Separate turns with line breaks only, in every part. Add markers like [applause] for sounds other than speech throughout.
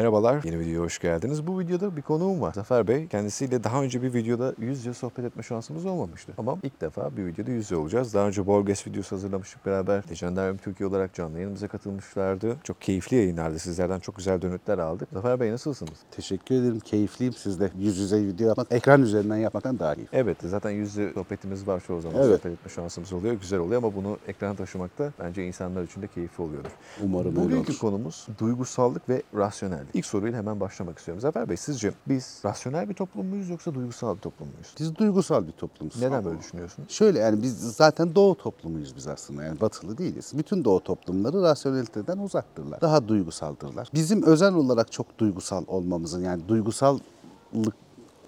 Merhabalar, yeni videoya hoş geldiniz. Bu videoda bir konuğum var. Zafer Bey, kendisiyle daha önce bir videoda yüz yüze sohbet etme şansımız olmamıştı. Ama ilk defa bir videoda yüz yüze olacağız. Daha önce Borges videosu hazırlamıştık beraber. Legendaryum Türkiye olarak canlı yayınımıza katılmışlardı. Çok keyifli yayınlardı. Sizlerden çok güzel dönütler aldık. Zafer Bey nasılsınız?
Teşekkür ederim. Keyifliyim sizde. Yüz yüze video yapmak, ekran üzerinden yapmaktan daha keyifli.
Evet, zaten yüz yüze sohbetimiz var çoğu zaman.
Evet.
Sohbet etme şansımız oluyor. Güzel oluyor ama bunu ekrana taşımak da bence insanlar için de keyifli oluyordur.
Umarım öyle
Bugünkü
olur.
konumuz duygusallık ve rasyonellik. İlk soruyla hemen başlamak istiyorum. Zafer Bey sizce biz rasyonel bir toplum muyuz yoksa duygusal bir toplum muyuz?
Biz duygusal bir toplumuz.
Neden böyle düşünüyorsunuz?
Şöyle yani biz zaten doğu toplumuyuz biz aslında yani batılı değiliz. Bütün doğu toplumları rasyoneliteden uzaktırlar. Daha duygusaldırlar. Bizim özel olarak çok duygusal olmamızın yani duygusallık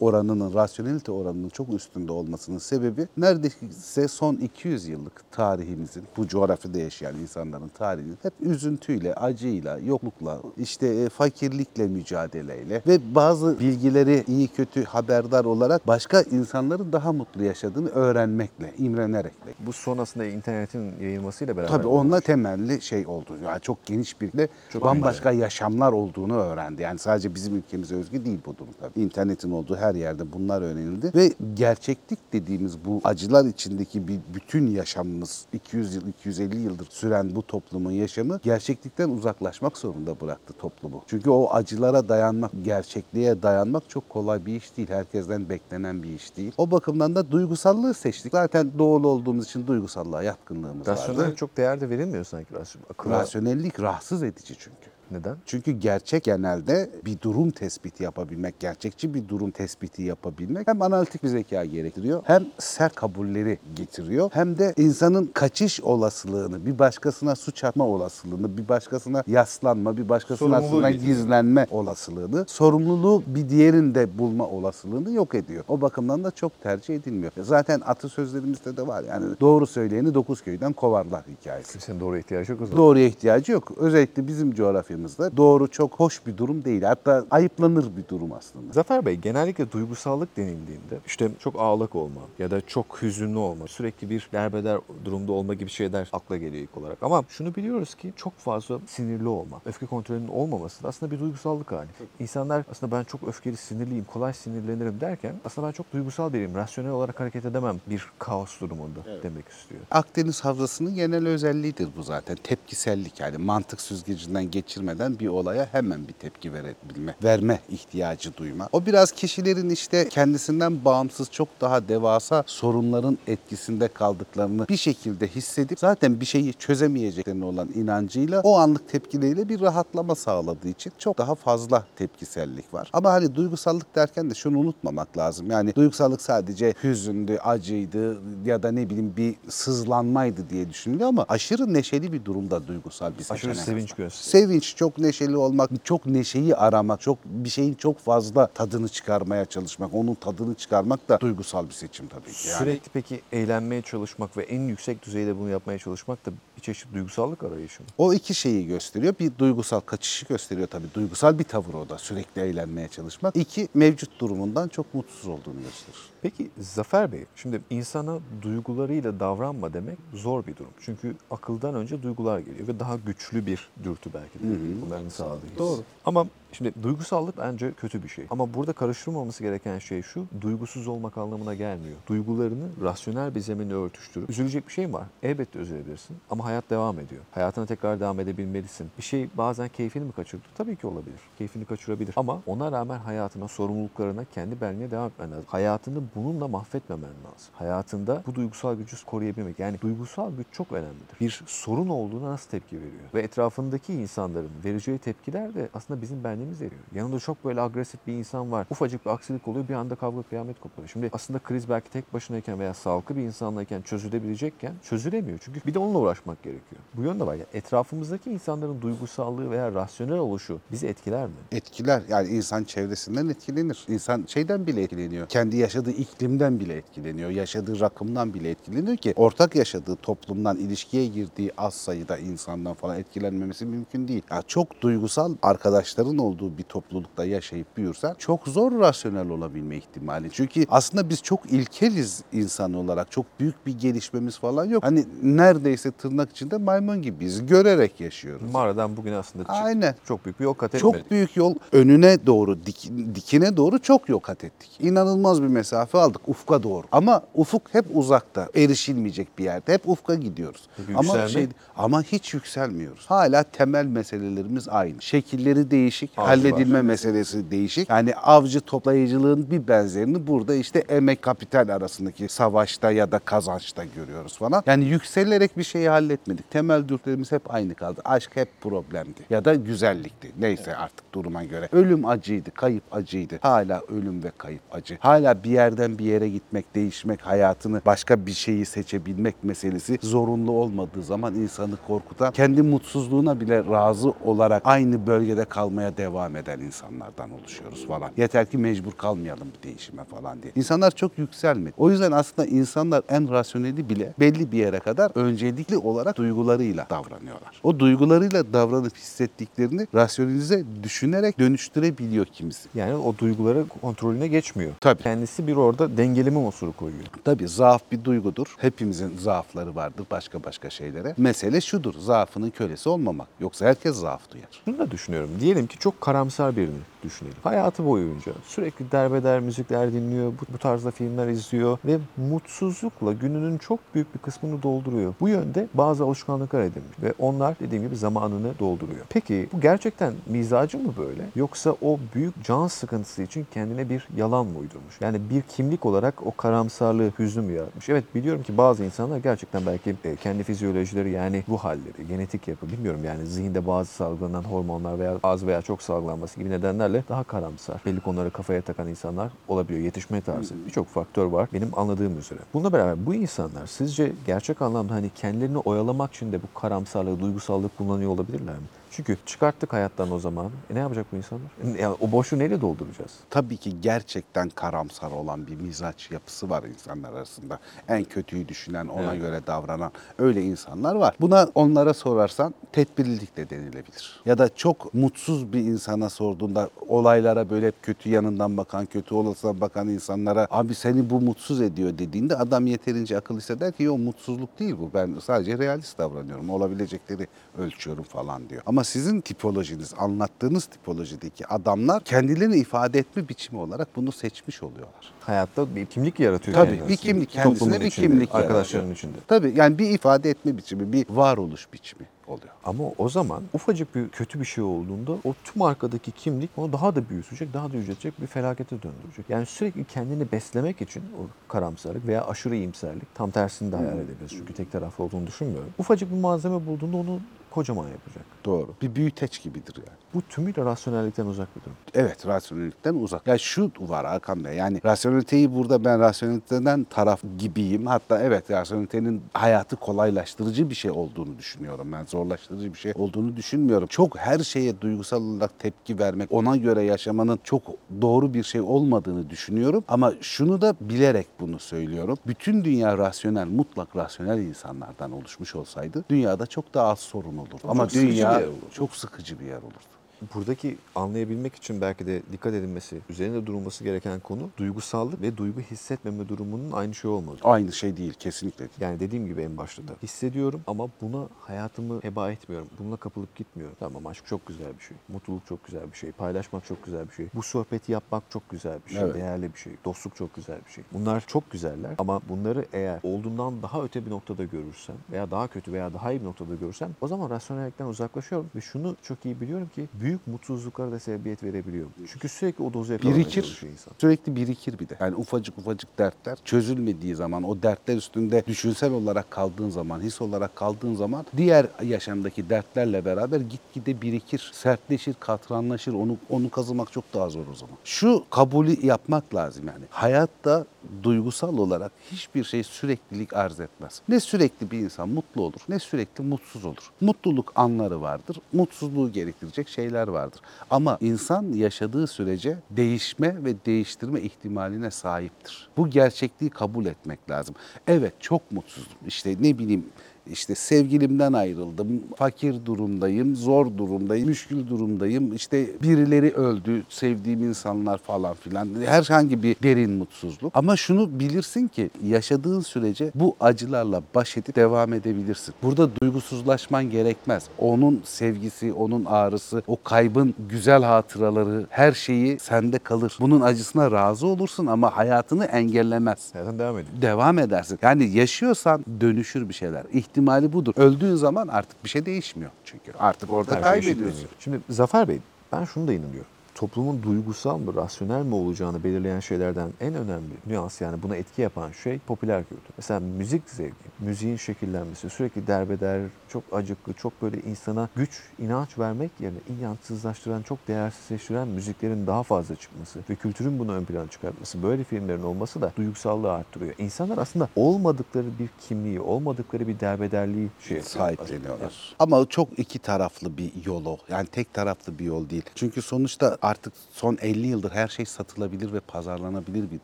oranının, rasyonelite oranının çok üstünde olmasının sebebi neredeyse son 200 yıllık tarihimizin, bu coğrafyada yaşayan insanların tarihinin hep üzüntüyle, acıyla, yoklukla, işte e, fakirlikle mücadeleyle ve bazı bilgileri iyi kötü haberdar olarak başka insanların daha mutlu yaşadığını öğrenmekle, imrenerekle.
Bu sonrasında internetin yayılmasıyla beraber
Tabii onunla temelli şey oldu. Yani çok geniş bir de
Çok
bambaşka yaşamlar olduğunu öğrendi. Yani sadece bizim ülkemize özgü değil bu durum tabii. İnternetin olduğu her yerde bunlar öğrenildi ve gerçeklik dediğimiz bu acılar içindeki bir bütün yaşamımız 200 yıl 250 yıldır süren bu toplumun yaşamı gerçeklikten uzaklaşmak zorunda bıraktı toplumu. Çünkü o acılara dayanmak, gerçekliğe dayanmak çok kolay bir iş değil. Herkesten beklenen bir iş değil. O bakımdan da duygusallığı seçtik. Zaten doğulu olduğumuz için duygusallığa yatkınlığımız vardı.
Rasyonel çok değer de verilmiyor sanki. Akılla-
Rasyonellik rahatsız edici çünkü.
Neden?
Çünkü gerçek genelde bir durum tespiti yapabilmek, gerçekçi bir durum tespiti yapabilmek hem analitik bir zeka gerektiriyor, hem sert kabulleri getiriyor, hem de insanın kaçış olasılığını, bir başkasına suç atma olasılığını, bir başkasına yaslanma, bir başkasının aslında gizlenme olasılığını, sorumluluğu bir diğerinde bulma olasılığını yok ediyor. O bakımdan da çok tercih edilmiyor. Zaten atasözlerimizde de var yani doğru söyleyeni dokuz köyden kovarlar hikayesi.
Kimsenin doğru ihtiyacı yok o zaman.
Doğruya ihtiyacı yok. Özellikle bizim coğrafyamızda doğru çok hoş bir durum değil. Hatta ayıplanır bir durum aslında.
Zafer Bey genellikle duygusallık denildiğinde işte çok ağlak olma ya da çok hüzünlü olma, sürekli bir derbeder durumda olma gibi şeyler akla geliyor ilk olarak. Ama şunu biliyoruz ki çok fazla sinirli olma, öfke kontrolünün olmaması da aslında bir duygusallık hali. İnsanlar aslında ben çok öfkeli, sinirliyim, kolay sinirlenirim derken aslında ben çok duygusal biriyim, rasyonel olarak hareket edemem bir kaos durumunda demek istiyor.
Akdeniz havzasının genel özelliğidir bu zaten. Tepkisellik yani mantık süzgecinden geçirmeden bir olaya hemen bir tepki verebilme, verme ihtiyacı duyma. O biraz kişilerin işte kendisinden bağımsız çok daha devasa sorunların etkisinde kaldıklarını bir şekilde hissedip zaten bir şeyi çözemeyeceklerine olan inancıyla o anlık tepkileriyle bir rahatlama sağladığı için çok daha fazla tepkisellik var. Ama hani duygusallık derken de şunu unutmamak lazım. Yani duygusallık sadece hüzündü, acıydı ya da ne bileyim bir sızlanmaydı diye düşünülüyor ama aşırı neşeli bir durumda duygusal bir
Aşırı
seçenek.
sevinç gösteriyor.
Sevinç, çok neşeli olmak, çok neşeyi aramak, çok bir şeyin çok fazla tadını çıkarmaya çalışmak, onun tadını çıkarmak da duygusal bir seçim tabii ki. Yani.
Sürekli peki eğlenmeye çalışmak ve en yüksek düzeyde bunu yapmaya çalışmak da bir çeşit duygusallık arayışı mı?
O iki şeyi gösteriyor. Bir duygusal kaçışı gösteriyor tabii. Duygusal bir tavır o da sürekli eğlenmeye çalışmak. İki mevcut durumundan çok mutsuz olduğunu gösterir.
Peki Zafer Bey, şimdi insana duygularıyla davranma demek zor bir durum. Çünkü akıldan önce duygular geliyor ve daha güçlü bir dürtü belki de bunların sağladığı. his.
Doğru.
Ama şimdi duygusallık bence kötü bir şey. Ama burada karıştırmaması gereken şey şu, duygusuz olmak anlamına gelmiyor. Duygularını rasyonel bir zeminle örtüştürüp üzülecek bir şey mi var? Elbette üzülebilirsin ama hayat devam ediyor. Hayatına tekrar devam edebilmelisin. Bir şey bazen keyfini mi kaçırdı? Tabii ki olabilir. Keyfini kaçırabilir. Ama ona rağmen hayatına, sorumluluklarına, kendi benliğine devam etmen lazım. Hayatını bununla mahvetmemen lazım. Hayatında bu duygusal gücü koruyabilmek. Yani duygusal güç çok önemlidir. Bir sorun olduğuna nasıl tepki veriyor? Ve etrafındaki insanların vereceği tepkiler de aslında bizim benliğimiz veriyor. Yanında çok böyle agresif bir insan var. Ufacık bir aksilik oluyor bir anda kavga kıyamet kopuyor. Şimdi aslında kriz belki tek başınayken veya sağlıklı bir insanlayken çözülebilecekken çözülemiyor. Çünkü bir de onunla uğraşmak gerekiyor. Bu yönde var. Yani etrafımızdaki insanların duygusallığı veya rasyonel oluşu bizi etkiler mi?
Etkiler yani insan çevresinden etkilenir. İnsan şeyden bile etkileniyor. Kendi yaşadığı iklimden bile etkileniyor. Yaşadığı rakımdan bile etkileniyor ki ortak yaşadığı toplumdan ilişkiye girdiği az sayıda insandan falan etkilenmemesi mümkün değil. Ya çok duygusal arkadaşların olduğu olduğu bir toplulukta yaşayıp büyürsen çok zor rasyonel olabilme ihtimali. Çünkü aslında biz çok ilkeliz insan olarak. Çok büyük bir gelişmemiz falan yok. Hani neredeyse tırnak içinde maymun gibiyiz. Görerek yaşıyoruz.
Mağaradan bugün aslında
Aynen.
çok büyük bir yol kat etmedik.
Çok büyük yol önüne doğru, dik- dikine doğru çok yol kat ettik. İnanılmaz bir mesafe aldık ufka doğru. Ama ufuk hep uzakta, erişilmeyecek bir yerde. Hep ufka gidiyoruz.
Peki
ama şey ama hiç yükselmiyoruz. Hala temel meselelerimiz aynı. Şekilleri değişik,
Avcı
halledilme
var.
meselesi değişik. Yani avcı toplayıcılığın bir benzerini burada işte emek kapital arasındaki savaşta ya da kazançta görüyoruz falan. Yani yükselerek bir şeyi halletmedik. Temel dürtülerimiz hep aynı kaldı. Aşk hep problemdi ya da güzellikti. Neyse artık duruma göre. Ölüm acıydı, kayıp acıydı. Hala ölüm ve kayıp acı. Hala bir yerden bir yere gitmek, değişmek, hayatını başka bir şeyi seçebilmek meselesi zorunlu olmadığı zaman insanı korkutan, kendi mutsuzluğuna bile razı olarak aynı bölgede kalmaya devam eden insanlardan oluşuyoruz falan. Yeter ki mecbur kalmayalım bir değişime falan diye. İnsanlar çok yükselmedi. O yüzden aslında insanlar en rasyoneli bile belli bir yere kadar öncelikli olarak duygularıyla davranıyorlar. O duygularıyla davranıp hissettiklerini rasyonelize düşünerek dönüştürebiliyor kimisi.
Yani o duyguları kontrolüne geçmiyor.
Tabii.
Kendisi bir orada dengeleme unsuru koyuyor.
Tabii zaaf bir duygudur. Hepimizin zaafları vardır başka başka şeylere. Mesele şudur. Zaafının kölesi olmamak. Yoksa herkes zaaf duyar.
Şunu da düşünüyorum. Diyelim ki çok karamsar birini düşünelim. Hayatı boyunca sürekli derbeder müzikler dinliyor, bu, bu tarzda filmler izliyor ve mutsuzlukla gününün çok büyük bir kısmını dolduruyor. Bu yönde bazı alışkanlıklar edinmiş ve onlar dediğim gibi zamanını dolduruyor. Peki bu gerçekten mizacı mı böyle? Yoksa o büyük can sıkıntısı için kendine bir yalan mı uydurmuş? Yani bir kimlik olarak o karamsarlığı, hüznü mü yaratmış? Evet biliyorum ki bazı insanlar gerçekten belki e, kendi fizyolojileri yani bu halleri, genetik yapı bilmiyorum yani zihinde bazı salgılanan hormonlar veya az veya çok salgılanması gibi nedenlerle daha karamsar. Belli konuları kafaya takan insanlar olabiliyor. Yetişme tarzı. Birçok faktör var benim anladığım üzere. Bununla beraber bu insanlar sizce gerçek anlamda hani kendilerini oyalamak için de bu karamsarlığı, duygusallığı kullanıyor olabilirler mi? Çünkü çıkarttık hayattan o zaman. E ne yapacak bu insanlar? E, Yani o boşluğu neyle dolduracağız?
Tabii ki gerçekten karamsar olan bir mizaç yapısı var insanlar arasında. En kötüyü düşünen, ona
Evet.
göre davranan öyle insanlar var. Buna onlara sorarsan tedbirlilik de denilebilir. Ya da çok mutsuz bir insana sorduğunda olaylara böyle hep kötü yanından bakan, kötü olasılığa bakan insanlara abi seni bu mutsuz ediyor dediğinde adam yeterince akıl hisseder ki yok mutsuzluk değil bu. Ben sadece realist davranıyorum. Olabilecekleri ölçüyorum falan diyor. Ama sizin tipolojiniz, anlattığınız tipolojideki adamlar kendilerini ifade etme biçimi olarak bunu seçmiş oluyorlar.
Hayatta bir kimlik yaratıyor.
Tabii,
kendisi.
bir kimlik, kendisine
Toplumun
bir
içinde,
kimlik
Arkadaşlarının
yaratıyor.
içinde.
Tabii yani bir ifade etme biçimi, bir varoluş biçimi oluyor.
Ama o zaman ufacık bir kötü bir şey olduğunda o tüm arkadaki kimlik onu daha da büyütecek, daha da yüceltecek bir felakete döndürecek. Yani sürekli kendini beslemek için o karamsarlık veya aşırı iyimserlik tam tersini de hayal edebiliriz. Çünkü tek taraflı olduğunu düşünmüyorum. Ufacık bir malzeme bulduğunda onu kocaman yapacak.
Doğru. Bir büyüteç gibidir yani.
Bu tümüyle rasyonellikten uzak bir durum.
Evet rasyonellikten uzak. Ya şu var Hakan Bey yani rasyoneliteyi burada ben rasyoneliteden taraf gibiyim. Hatta evet rasyonelitenin hayatı kolaylaştırıcı bir şey olduğunu düşünüyorum. Ben zorlaştırıcı bir şey olduğunu düşünmüyorum. Çok her şeye duygusal olarak tepki vermek, ona göre yaşamanın çok doğru bir şey olmadığını düşünüyorum. Ama şunu da bilerek bunu söylüyorum. Bütün dünya rasyonel, mutlak rasyonel insanlardan oluşmuş olsaydı dünyada çok daha az sorun olurdu. Ama
bir
dünya
yer olurdu.
çok sıkıcı bir yer olurdu.
Buradaki anlayabilmek için belki de dikkat edilmesi, üzerinde durulması gereken konu duygusallık ve duygu hissetmeme durumunun aynı şey olmadı.
Aynı şey değil kesinlikle.
Yani dediğim gibi en başta da hissediyorum ama buna hayatımı heba etmiyorum. Bununla kapılıp gitmiyorum. Tamam aşk çok güzel bir şey. Mutluluk çok güzel bir şey. Paylaşmak çok güzel bir şey. Bu sohbeti yapmak çok güzel bir şey.
Evet.
Değerli bir şey. Dostluk çok güzel bir şey. Bunlar çok güzeller ama bunları eğer olduğundan daha öte bir noktada görürsem veya daha kötü veya daha iyi bir noktada görürsem o zaman rasyonellikten uzaklaşıyorum ve şunu çok iyi biliyorum ki büyük mutsuzluklara da sebebiyet verebiliyor. Çünkü sürekli o dozu yakalamaya
Birikir.
insan.
Sürekli birikir bir de. Yani ufacık ufacık dertler çözülmediği zaman, o dertler üstünde düşünsel olarak kaldığın zaman, his olarak kaldığın zaman diğer yaşamdaki dertlerle beraber gitgide birikir, sertleşir, katranlaşır. Onu onu kazımak çok daha zor o zaman. Şu kabulü yapmak lazım yani. Hayatta duygusal olarak hiçbir şey süreklilik arz etmez. Ne sürekli bir insan mutlu olur, ne sürekli mutsuz olur. Mutluluk anları vardır, mutsuzluğu gerektirecek şeyler vardır. Ama insan yaşadığı sürece değişme ve değiştirme ihtimaline sahiptir. Bu gerçekliği kabul etmek lazım. Evet çok mutsuzum. İşte ne bileyim işte sevgilimden ayrıldım, fakir durumdayım, zor durumdayım, müşkül durumdayım. İşte birileri öldü, sevdiğim insanlar falan filan. Herhangi bir derin mutsuzluk. Ama şunu bilirsin ki yaşadığın sürece bu acılarla baş edip devam edebilirsin. Burada duygusuzlaşman gerekmez. Onun sevgisi, onun ağrısı, o kaybın güzel hatıraları, her şeyi sende kalır. Bunun acısına razı olursun ama hayatını engellemez
Hayattan devam ediyor.
devam edersin. Yani yaşıyorsan dönüşür bir şeyler. İhtimali budur. Öldüğün zaman artık bir şey değişmiyor çünkü. Artık orada
Her şey
kaybediyorsun.
Şimdi Zafer Bey ben şunu da inanıyorum. Toplumun duygusal mı, rasyonel mi olacağını belirleyen şeylerden en önemli nüans yani buna etki yapan şey popüler kültür. Mesela müzik zevki, müziğin şekillenmesi, sürekli derbeder, çok acıklı, çok böyle insana güç, inanç vermek yerine inançsızlaştıran, çok değersizleştiren müziklerin daha fazla çıkması ve kültürün bunu ön plana çıkartması, böyle filmlerin olması da duygusallığı arttırıyor. İnsanlar aslında olmadıkları bir kimliği, olmadıkları bir derbederliği şey
sahipleniyorlar. Ama çok iki taraflı bir yol o. Yani tek taraflı bir yol değil. Çünkü sonuçta artık son 50 yıldır her şey satılabilir ve pazarlanabilir bir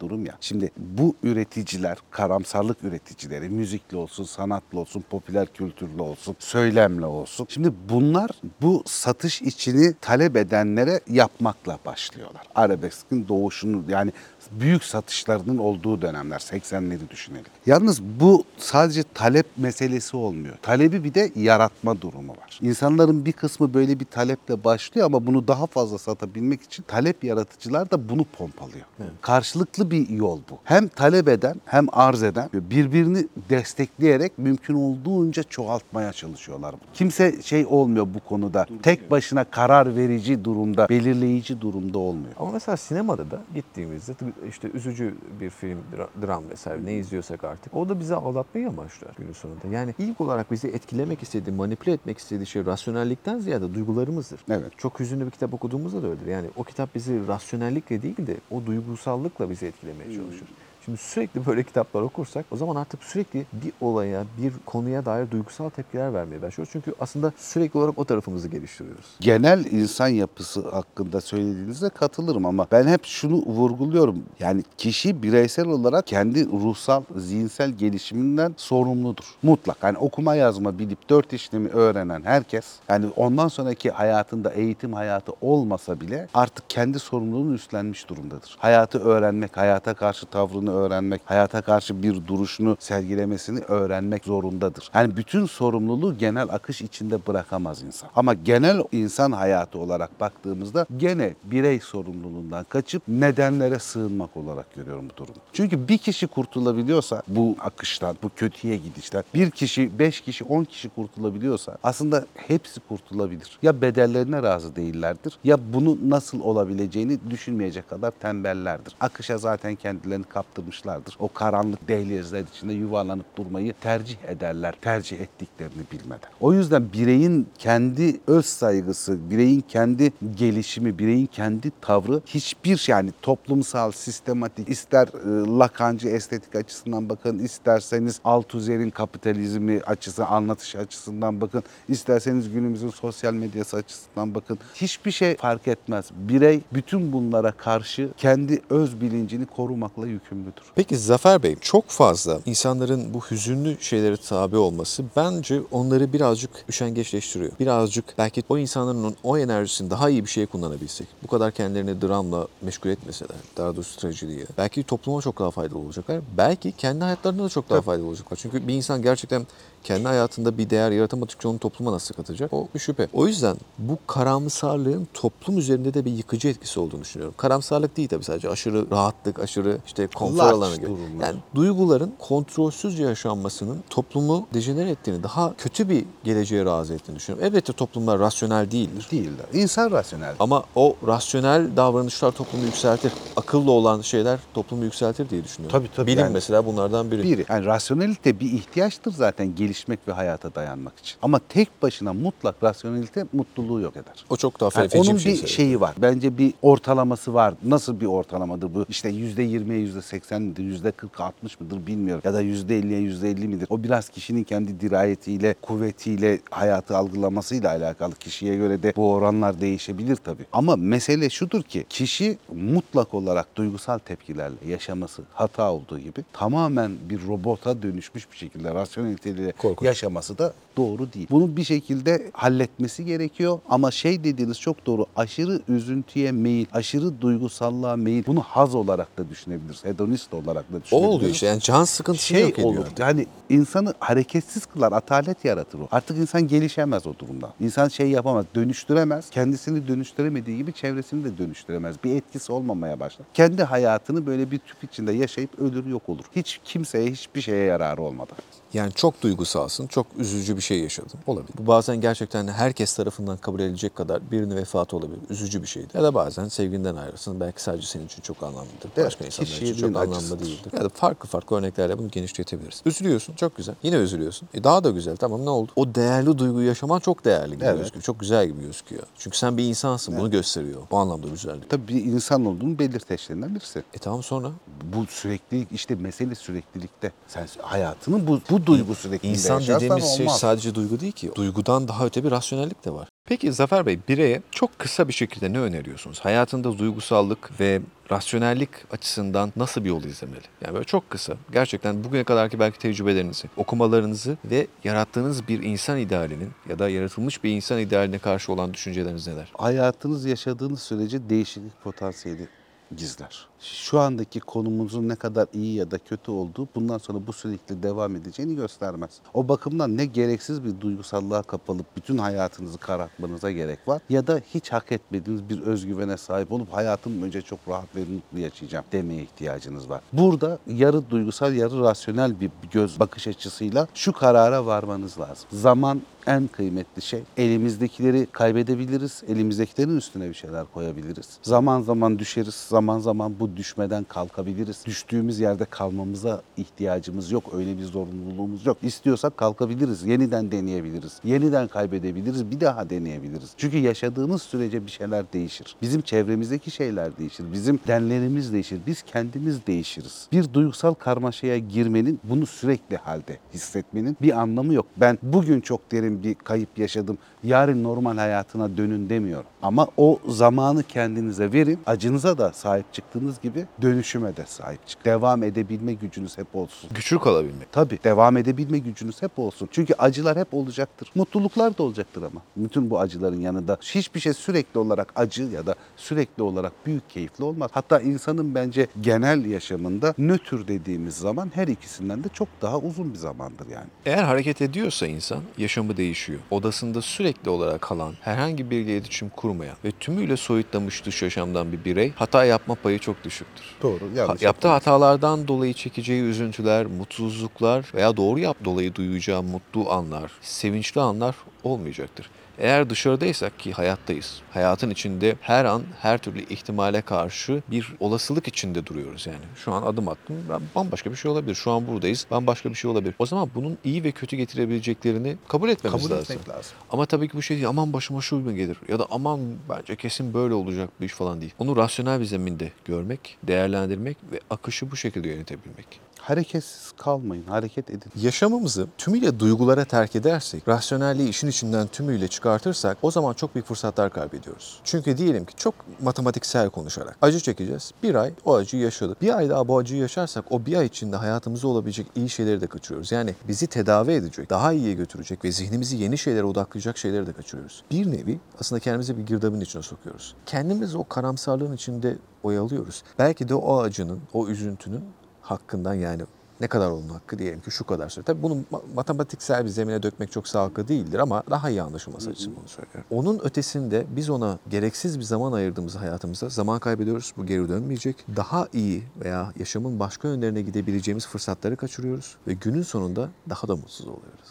durum ya. Şimdi bu üreticiler, karamsarlık üreticileri, müzikli olsun, sanatlı olsun, popüler kültürlü olsun, söylemle olsun. Şimdi bunlar bu satış içini talep edenlere yapmakla başlıyorlar. Arabeskin doğuşunu yani büyük satışlarının olduğu dönemler 80'leri düşünelim. Yalnız bu sadece talep meselesi olmuyor. Talebi bir de yaratma durumu var. İnsanların bir kısmı böyle bir taleple başlıyor ama bunu daha fazla satabilmek için talep yaratıcılar da bunu pompalıyor. Karşılıklı bir yol bu. Hem talep eden hem arz eden birbirini destekleyerek mümkün olduğunca çoğaltmaya çalışıyorlar. Kimse şey olmuyor bu konuda. Tek başına karar verici durumda, belirleyici durumda olmuyor.
Ama mesela sinemada da gittiğimizde işte üzücü bir film, dra- dram vesaire ne izliyorsak artık o da bizi ağlatmayı amaçlar günün sonunda. Yani ilk olarak bizi etkilemek istediği, manipüle etmek istediği şey rasyonellikten ziyade duygularımızdır.
Evet.
Çok hüzünlü bir kitap okuduğumuzda da öyledir. Yani o kitap bizi rasyonellikle değil de o duygusallıkla bizi etkilemeye çalışır. Şimdi sürekli böyle kitaplar okursak o zaman artık sürekli bir olaya, bir konuya dair duygusal tepkiler vermeye başlıyoruz. Çünkü aslında sürekli olarak o tarafımızı geliştiriyoruz.
genel insan yapısı hakkında söylediğinizde katılırım ama ben hep şunu vurguluyorum. Yani kişi bireysel olarak kendi ruhsal, zihinsel gelişiminden sorumludur. Mutlak. Yani okuma yazma bilip dört işlemi öğrenen herkes yani ondan sonraki hayatında eğitim hayatı olmasa bile artık kendi sorumluluğunu üstlenmiş durumdadır. Hayatı öğrenmek, hayata karşı tavrını öğrenmek, hayata karşı bir duruşunu sergilemesini öğrenmek zorundadır. Yani bütün sorumluluğu genel akış içinde bırakamaz insan. Ama genel insan hayatı olarak baktığımızda gene birey sorumluluğundan kaçıp nedenlere sığınmak olarak görüyorum bu durumu. Çünkü bir kişi kurtulabiliyorsa bu akıştan, bu kötüye gidişten, bir kişi, beş kişi, on kişi kurtulabiliyorsa aslında hepsi kurtulabilir. Ya bedellerine razı değillerdir ya bunu nasıl olabileceğini düşünmeyecek kadar tembellerdir. Akışa zaten kendilerini kaptırmışlardır. O karanlık dehlizler içinde yuvarlanıp durmayı tercih ederler. Tercih ettiklerini bilmeden. O yüzden bireyin kendi öz saygısı, bireyin kendi gelişimi, bireyin kendi tavrı hiçbir yani toplumsal, sistematik, ister e, Lakancı estetik açısından bakın, isterseniz Althusser'in kapitalizmi açısı, anlatış açısından bakın, isterseniz günümüzün sosyal medyası açısından bakın. Hiçbir şey fark etmez. Birey bütün bunlara karşı kendi öz bilincini korumakla yükümlüdür.
Peki Zafer Bey çok fazla insanların bu hüzünlü şeylere tabi olması bence onları birazcık üşengeçleştiriyor. Birazcık belki o insanların o- enerjisini daha iyi bir şeye kullanabilsek. Bu kadar kendilerini dramla meşgul etmeseler. Daha doğrusu trajediye. Belki topluma çok daha faydalı olacaklar. Belki kendi hayatlarında da çok daha faydalı olacaklar. Çünkü bir insan gerçekten kendi hayatında bir değer yaratamadıkça onu topluma nasıl katacak? O bir şüphe. O yüzden bu karamsarlığın toplum üzerinde de bir yıkıcı etkisi olduğunu düşünüyorum. Karamsarlık değil tabii sadece aşırı rahatlık, aşırı işte konfor
Laç
alanı gibi.
durumlar.
Yani duyguların kontrolsüzce yaşanmasının toplumu dejenere ettiğini, daha kötü bir geleceğe razı ettiğini düşünüyorum. Elbette toplumlar rasyonel değildir.
Değil de. İnsan rasyonel.
Ama o rasyonel davranışlar toplumu yükseltir. Akıllı olan şeyler toplumu yükseltir diye düşünüyorum.
Tabii, tabii.
Bilim
Yani-
mesela bunlardan biri.
Bir, yani rasyonelite bir ihtiyaçtır zaten gelişmek ve hayata dayanmak için. Ama tek başına mutlak rasyonelite mutluluğu yok eder.
O çok daha
Yani
felfeci
onun
bir şey.
bir
söyledi.
şeyi var. Bence bir ortalaması var. Nasıl bir ortalamadır bu? İşte yüzde yirmiye yüzde 80 midir, yüzde 40 60 mıdır bilmiyorum. Ya da yüzde 50'ye yüzde 50 midir? O biraz kişinin kendi dirayetiyle, kuvvetiyle, hayatı algılamasıyla alakalı. Kişiye göre de bu oranlar değişebilir tabii. Ama mesele şudur ki kişi mutlak olarak duygusal tepkilerle yaşaması hata olduğu gibi tamamen bir robota dönüşmüş bir şekilde rasyoneliteyle
Korkunç.
yaşaması da doğru değil. Bunu bir şekilde halletmesi gerekiyor ama şey dediğiniz çok doğru. Aşırı üzüntüye meyil, aşırı duygusallığa meyil. Bunu haz olarak da düşünebiliriz. Hedonist olarak da
O
düşünebiliriz.
oluyor işte yani can sıkıntısı
şey
yok ediyor.
olur. Yani insanı hareketsiz kılar, atalet yaratır o. Artık insan gelişemez o durumda. İnsan şey yapamaz, dönüştüremez. Kendisini dönüştüremediği gibi çevresini de dönüştüremez. Bir etkisi olmamaya başlar. Kendi hayatını böyle bir tüp içinde yaşayıp ölür yok olur. Hiç kimseye hiçbir şeye yararı olmadan.
Yani çok duygusalsın, çok üzücü bir şey yaşadın. Olabilir. Bu bazen gerçekten herkes tarafından kabul edilecek kadar birinin vefatı olabilir. Üzücü bir şeydir. Ya da bazen sevginden ayrılsın. Belki sadece senin için çok anlamlıdır.
Evet,
Başka insanlar için çok anlamlı
acısıdır.
değildir. Ya da farklı farklı örneklerle bunu genişletebiliriz. Üzülüyorsun, çok güzel. Yine üzülüyorsun. E daha da güzel. Tamam ne oldu? O değerli duyguyu yaşaman çok değerli gibi
Evet.
gözüküyor. Çok güzel gibi gözüküyor. Çünkü sen bir insansın. Bunu gösteriyor. Bu anlamda güzellik.
Tabii bir insan olduğunun belirteçlerinden birisi.
E tamam sonra?
Bu süreklilik işte mesele süreklilikte. Sen hayatının bu, bu duygu sürekliliğinde
İnsan dediğimiz şey
olmaz.
sadece duygu değil ki. Duygudan daha öte bir rasyonellik de var. Peki Zafer Bey bireye çok kısa bir şekilde ne öneriyorsunuz? Hayatında duygusallık ve rasyonellik açısından nasıl bir yol izlemeli? Yani böyle çok kısa. Gerçekten bugüne kadarki belki tecrübelerinizi, okumalarınızı ve yarattığınız bir insan idealinin ya da yaratılmış bir insan idealine karşı olan düşünceleriniz neler?
hayatınız yaşadığınız sürece değişiklik potansiyeli gizler. Şu andaki konumuzun ne kadar iyi ya da kötü olduğu bundan sonra bu sürekli devam edeceğini göstermez. O bakımdan ne gereksiz bir duygusallığa kapılıp bütün hayatınızı karartmanıza gerek var ya da hiç hak etmediğiniz bir özgüvene sahip olup hayatım önce çok rahat ve mutlu yaşayacağım demeye ihtiyacınız var. Burada yarı duygusal yarı rasyonel bir göz bakış açısıyla şu karara varmanız lazım. Zaman en kıymetli şey. Elimizdekileri kaybedebiliriz. Elimizdekilerin üstüne bir şeyler koyabiliriz. Zaman zaman düşeriz. Zaman zaman bu düşmeden kalkabiliriz. Düştüğümüz yerde kalmamıza ihtiyacımız yok. Öyle bir zorunluluğumuz yok. İstiyorsak kalkabiliriz. Yeniden deneyebiliriz. Yeniden kaybedebiliriz. Bir daha deneyebiliriz. Çünkü yaşadığımız sürece bir şeyler değişir. Bizim çevremizdeki şeyler değişir. Bizim denlerimiz değişir. Biz kendimiz değişiriz. Bir duygusal karmaşaya girmenin, bunu sürekli halde hissetmenin bir anlamı yok. Ben bugün çok derin bir kayıp yaşadım. Yarın normal hayatına dönün demiyorum. Ama o zamanı kendinize verin. Acınıza da sahip çıktığınız gibi dönüşüme de sahip çık. Devam edebilme gücünüz hep olsun.
Güçlü kalabilmek.
Tabii devam edebilme gücünüz hep olsun. Çünkü acılar hep olacaktır. Mutluluklar da olacaktır ama. Bütün bu acıların yanında hiçbir şey sürekli olarak acı ya da sürekli olarak büyük keyifli olmaz. Hatta insanın bence genel yaşamında nötr dediğimiz zaman her ikisinden de çok daha uzun bir zamandır yani.
Eğer hareket ediyorsa insan yaşamı değişiyor. Odasında sürekli olarak kalan, herhangi biriyle iletişim kurmayan ve tümüyle soyutlamış dış yaşamdan bir birey hata yapma payı çok düşüktür.
Doğru.
Ha- yaptığı hatalardan dolayı çekeceği üzüntüler, mutsuzluklar veya doğru yap dolayı duyacağı mutlu anlar, sevinçli anlar olmayacaktır. Eğer dışarıdaysak ki hayattayız. Hayatın içinde her an her türlü ihtimale karşı bir olasılık içinde duruyoruz yani. Şu an adım attım. Ben bambaşka bir şey olabilir. Şu an buradayız. Bambaşka bir şey olabilir. O zaman bunun iyi ve kötü getirebileceklerini kabul etmemiz
Kabul
lazım.
etmek lazım.
Ama tabii ki bu şey değil. Aman başıma şu mu gelir? Ya da aman bence kesin böyle olacak bir iş falan değil. Onu rasyonel bir zeminde görmek, değerlendirmek ve akışı bu şekilde yönetebilmek.
Hareketsiz kalmayın, hareket edin.
Yaşamımızı tümüyle duygulara terk edersek, rasyonelliği işin içinden tümüyle çıkartırsak o zaman çok büyük fırsatlar kaybediyoruz. Çünkü diyelim ki çok matematiksel konuşarak acı çekeceğiz. Bir ay o acıyı yaşadık. Bir ay daha bu acıyı yaşarsak o bir ay içinde hayatımızda olabilecek iyi şeyleri de kaçırıyoruz. Yani bizi tedavi edecek, daha iyiye götürecek ve zihnimizi yeni şeylere odaklayacak şeyleri de kaçırıyoruz. Bir nevi aslında kendimizi bir girdabın içine sokuyoruz. Kendimizi o karamsarlığın içinde oyalıyoruz. Belki de o acının, o üzüntünün hakkından yani ne kadar onun hakkı diyelim ki şu kadar süre. Tabii bunu ma- matematiksel bir zemine dökmek çok sağlıklı değildir ama daha iyi anlaşılması açısından bunu söylüyorum. Onun ötesinde biz ona gereksiz bir zaman ayırdığımız hayatımızda zaman kaybediyoruz. Bu geri dönmeyecek. Daha iyi veya yaşamın başka yönlerine gidebileceğimiz fırsatları kaçırıyoruz ve günün sonunda daha da mutsuz oluyoruz.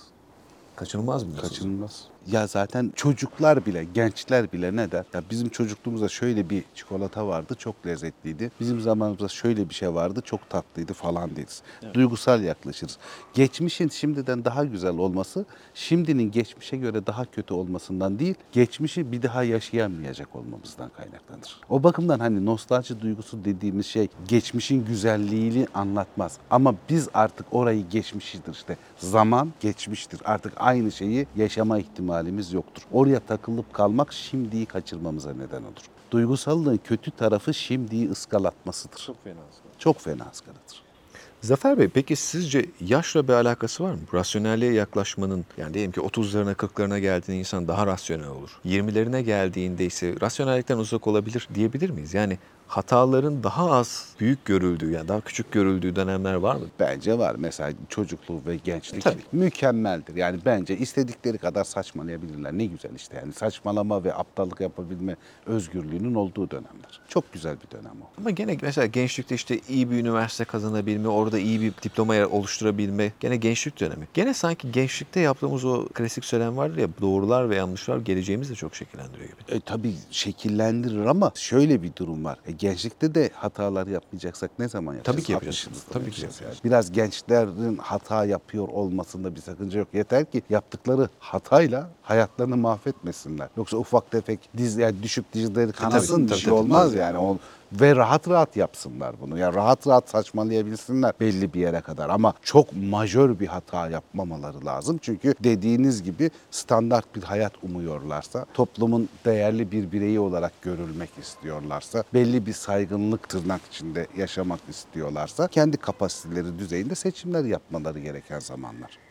Kaçınılmaz mutsuzluk.
Kaçınılmaz. Ya zaten çocuklar bile, gençler bile ne der? Ya bizim çocukluğumuzda şöyle bir çikolata vardı, çok lezzetliydi. Bizim zamanımızda şöyle bir şey vardı, çok tatlıydı falan deriz. Duygusal yaklaşırız. Geçmişin şimdiden daha güzel olması, şimdinin geçmişe göre daha kötü olmasından değil, geçmişi bir daha yaşayamayacak olmamızdan kaynaklanır. O bakımdan hani nostalji duygusu dediğimiz şey geçmişin güzelliğini anlatmaz. Ama biz artık orayı geçmişidir işte. Zaman geçmiştir. Artık aynı şeyi yaşama ihtimalimiz yoktur. Oraya takılıp kalmak şimdiyi kaçırmamıza neden olur. Duygusallığın kötü tarafı şimdiyi ıskalatmasıdır.
Çok fena.
Çok fena ıskaladır.
Zafer Bey peki sizce yaşla bir alakası var mı? Rasyonelliğe yaklaşmanın yani diyelim ki 30'larına 40'larına geldiğinde insan daha rasyonel olur. 20'lerine geldiğinde ise rasyonellikten uzak olabilir diyebilir miyiz? Yani hataların daha az büyük görüldüğü yani daha küçük görüldüğü dönemler var mı?
Bence var. Mesela çocukluğu ve gençlik
Tabii.
mükemmeldir. Yani bence istedikleri kadar saçmalayabilirler. Ne güzel işte yani saçmalama ve aptallık yapabilme özgürlüğünün olduğu dönemler. Çok güzel bir dönem o.
Ama gene mesela gençlikte işte iyi bir üniversite kazanabilme, orada iyi bir diploma oluşturabilme gene gençlik dönemi. Gene sanki gençlikte yaptığımız o klasik söylem vardır ya doğrular ve yanlışlar geleceğimizi de çok şekillendiriyor gibi.
E, tabii şekillendirir ama şöyle bir durum var. E, gençlikte de hatalar yapmayacaksak ne zaman yapacağız?
Tabii ki yapacağız.
60'ımızda
Tabii
yapacağız. yani. Biraz gençlerin hata yapıyor olmasında bir sakınca yok. Yeter ki yaptıkları hatayla hayatlarını mahvetmesinler. Yoksa ufak tefek diz yani düşüp dizleri kanasın
tabii,
bir şey
tabii.
olmaz yani. O, ve rahat rahat yapsınlar bunu. Yani rahat rahat saçmalayabilsinler belli bir yere kadar ama çok majör bir hata yapmamaları lazım. Çünkü dediğiniz gibi standart bir hayat umuyorlarsa, toplumun değerli bir bireyi olarak görülmek istiyorlarsa, belli bir saygınlık tırnak içinde yaşamak istiyorlarsa kendi kapasiteleri düzeyinde seçimler yapmaları gereken zamanlar.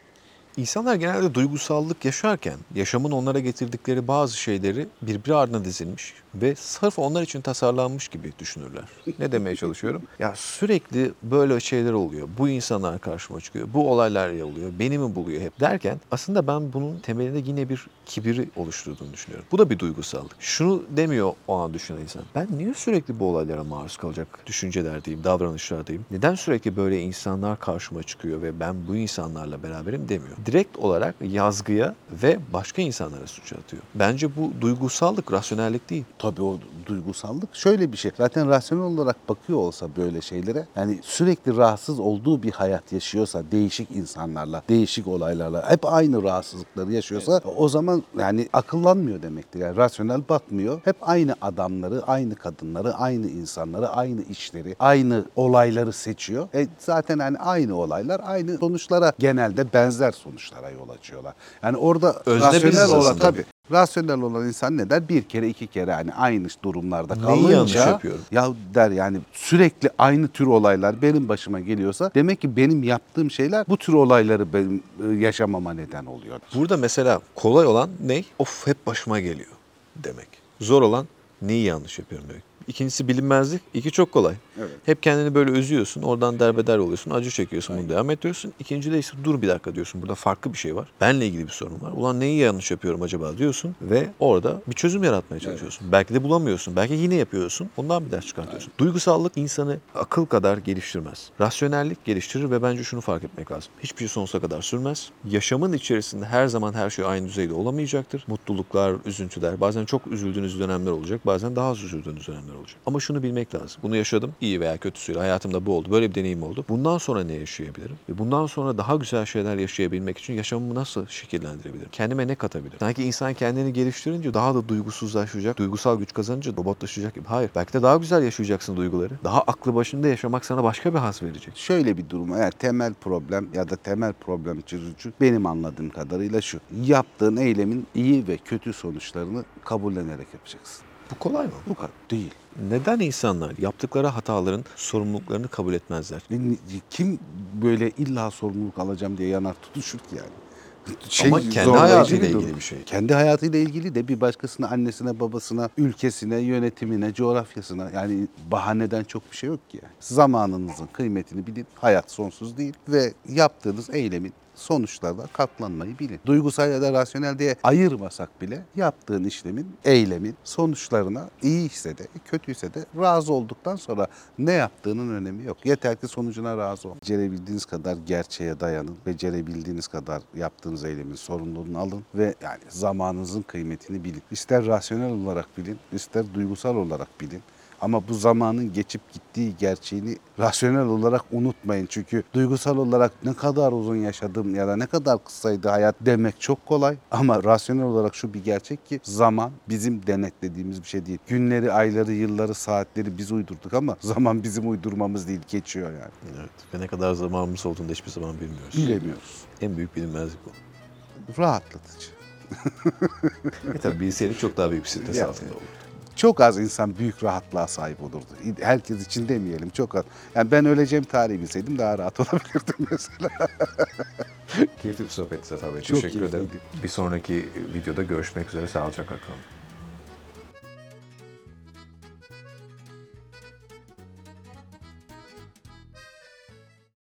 İnsanlar genelde duygusallık yaşarken yaşamın onlara getirdikleri bazı şeyleri birbiri ardına dizilmiş ve sırf onlar için tasarlanmış gibi düşünürler. Ne demeye çalışıyorum? [laughs] Ya sürekli böyle şeyler oluyor. Bu insanlar karşıma çıkıyor. Bu olaylar oluyor. Beni mi buluyor hep derken aslında ben bunun temelinde yine bir kibiri oluşturduğunu düşünüyorum. Bu da bir duygusallık. Şunu demiyor o an düşünen insan. Ben niye sürekli bu olaylara maruz kalacak düşünceler diyeyim, davranışlar diyeyim. Neden sürekli böyle insanlar karşıma çıkıyor ve ben bu insanlarla beraberim demiyor. Direkt olarak yazgıya ve başka insanlara suç atıyor. Bence bu duygusallık, rasyonellik değil.
Tabii o duygusallık şöyle bir şey. Zaten rasyonel olarak bakıyor olsa böyle şeylere yani sürekli rahatsız olduğu bir hayat yaşıyorsa değişik insanlarla, değişik olaylarla hep aynı rahatsızlıkları yaşıyorsa o zaman yani akıllanmıyor demektir. Yani rasyonel bakmıyor. Hep aynı adamları, aynı kadınları, aynı insanları, aynı işleri, aynı olayları seçiyor. E zaten yani aynı olaylar aynı sonuçlara genelde benzer sonuçlara yol açıyorlar. Yani orada
Özne
rasyonel olan tabii Rasyonel olan insan ne der? Bir kere iki kere hani aynı durumlarda
Neyi
kalınca
yanlış yapıyorum?
ya der yani sürekli aynı tür olaylar benim başıma geliyorsa demek ki benim yaptığım şeyler bu tür olayları benim e, yaşamama neden oluyor.
Burada mesela kolay olan ne? Of hep başıma geliyor demek. Zor olan neyi yanlış yapıyorum demek. İkincisi bilinmezlik. İki çok kolay.
Evet.
Hep kendini böyle üzüyorsun. Oradan derbeder oluyorsun. Acı çekiyorsun. Bunu devam ediyorsun. İkinci de işte dur bir dakika diyorsun. Burada farklı bir şey var. Benle ilgili bir sorun var. Ulan neyi yanlış yapıyorum acaba diyorsun. Ve orada bir çözüm yaratmaya çalışıyorsun. Belki de bulamıyorsun. Belki yine yapıyorsun. Ondan bir ders çıkartıyorsun. Duygusallık insanı akıl kadar geliştirmez. Rasyonellik geliştirir ve bence şunu fark etmek lazım. Hiçbir şey sonsuza kadar sürmez. Yaşamın içerisinde her zaman her şey aynı düzeyde olamayacaktır. Mutluluklar, üzüntüler, bazen çok üzüldüğünüz dönemler olacak. Bazen daha az üzüldüğünüz dönemler olacak. Ama şunu bilmek lazım. Bunu yaşadım. iyi veya kötüsüyle hayatımda bu oldu. Böyle bir deneyim oldu. Bundan sonra ne yaşayabilirim? Ve bundan sonra daha güzel şeyler yaşayabilmek için yaşamımı nasıl şekillendirebilirim? Kendime ne katabilirim? Sanki insan kendini geliştirince daha da duygusuzlaşacak, duygusal güç kazanınca robotlaşacak gibi. Hayır. Belki de daha güzel yaşayacaksın duyguları. Daha aklı başında yaşamak sana başka bir haz verecek.
Şöyle bir durum eğer temel problem ya da temel problem çözücü benim anladığım kadarıyla şu. Yaptığın eylemin iyi ve kötü sonuçlarını kabullenerek yapacaksın.
Bu kolay mı?
Bu kadar değil.
Neden insanlar yaptıkları hataların sorumluluklarını kabul etmezler?
Kim böyle illa sorumluluk alacağım diye yanar tutuşur ki yani. Şey,
Ama kendi hayatıyla
durum.
ilgili bir şey.
Kendi hayatıyla ilgili de bir başkasına, annesine, babasına, ülkesine, yönetimine, coğrafyasına yani bahaneden çok bir şey yok ki yani. Zamanınızın kıymetini bilin. Hayat sonsuz değil ve yaptığınız eylemin sonuçlarına katlanmayı bilin. Duygusal ya da rasyonel diye ayırmasak bile yaptığın işlemin, eylemin sonuçlarına iyi ise de kötüyse de razı olduktan sonra ne yaptığının önemi yok. Yeter ki sonucuna razı ol. Becerebildiğiniz kadar gerçeğe dayanın. Becerebildiğiniz kadar yaptığınız eylemin sorumluluğunu alın ve yani zamanınızın kıymetini bilin. İster rasyonel olarak bilin, ister duygusal olarak bilin. Ama bu zamanın geçip gittiği gerçeğini rasyonel olarak unutmayın. Çünkü duygusal olarak ne kadar uzun yaşadım ya da ne kadar kısaydı hayat demek çok kolay. Ama rasyonel olarak şu bir gerçek ki zaman bizim denetlediğimiz bir şey değil. Günleri, ayları, yılları, saatleri biz uydurduk ama zaman bizim uydurmamız değil, geçiyor yani.
Evet. Ve ne kadar zamanımız olduğunu da hiçbir zaman bilmiyoruz.
Bilemiyoruz.
En büyük bilinmezlik bu.
Rahatlatıcı. [laughs]
E tabii bilseydik çok daha büyük bir stres altında olurdu.
Çok az insan büyük rahatlığa sahip olurdu. Herkes için demeyelim çok az. Yani ben öleceğim tarihi bilseydim daha rahat [laughs] olabilirdim mesela.
Keyifli bir sohbetti Zafer Bey.
Çok
Teşekkür ederim. Bir sonraki videoda görüşmek üzere. Sağlıcakla kalın.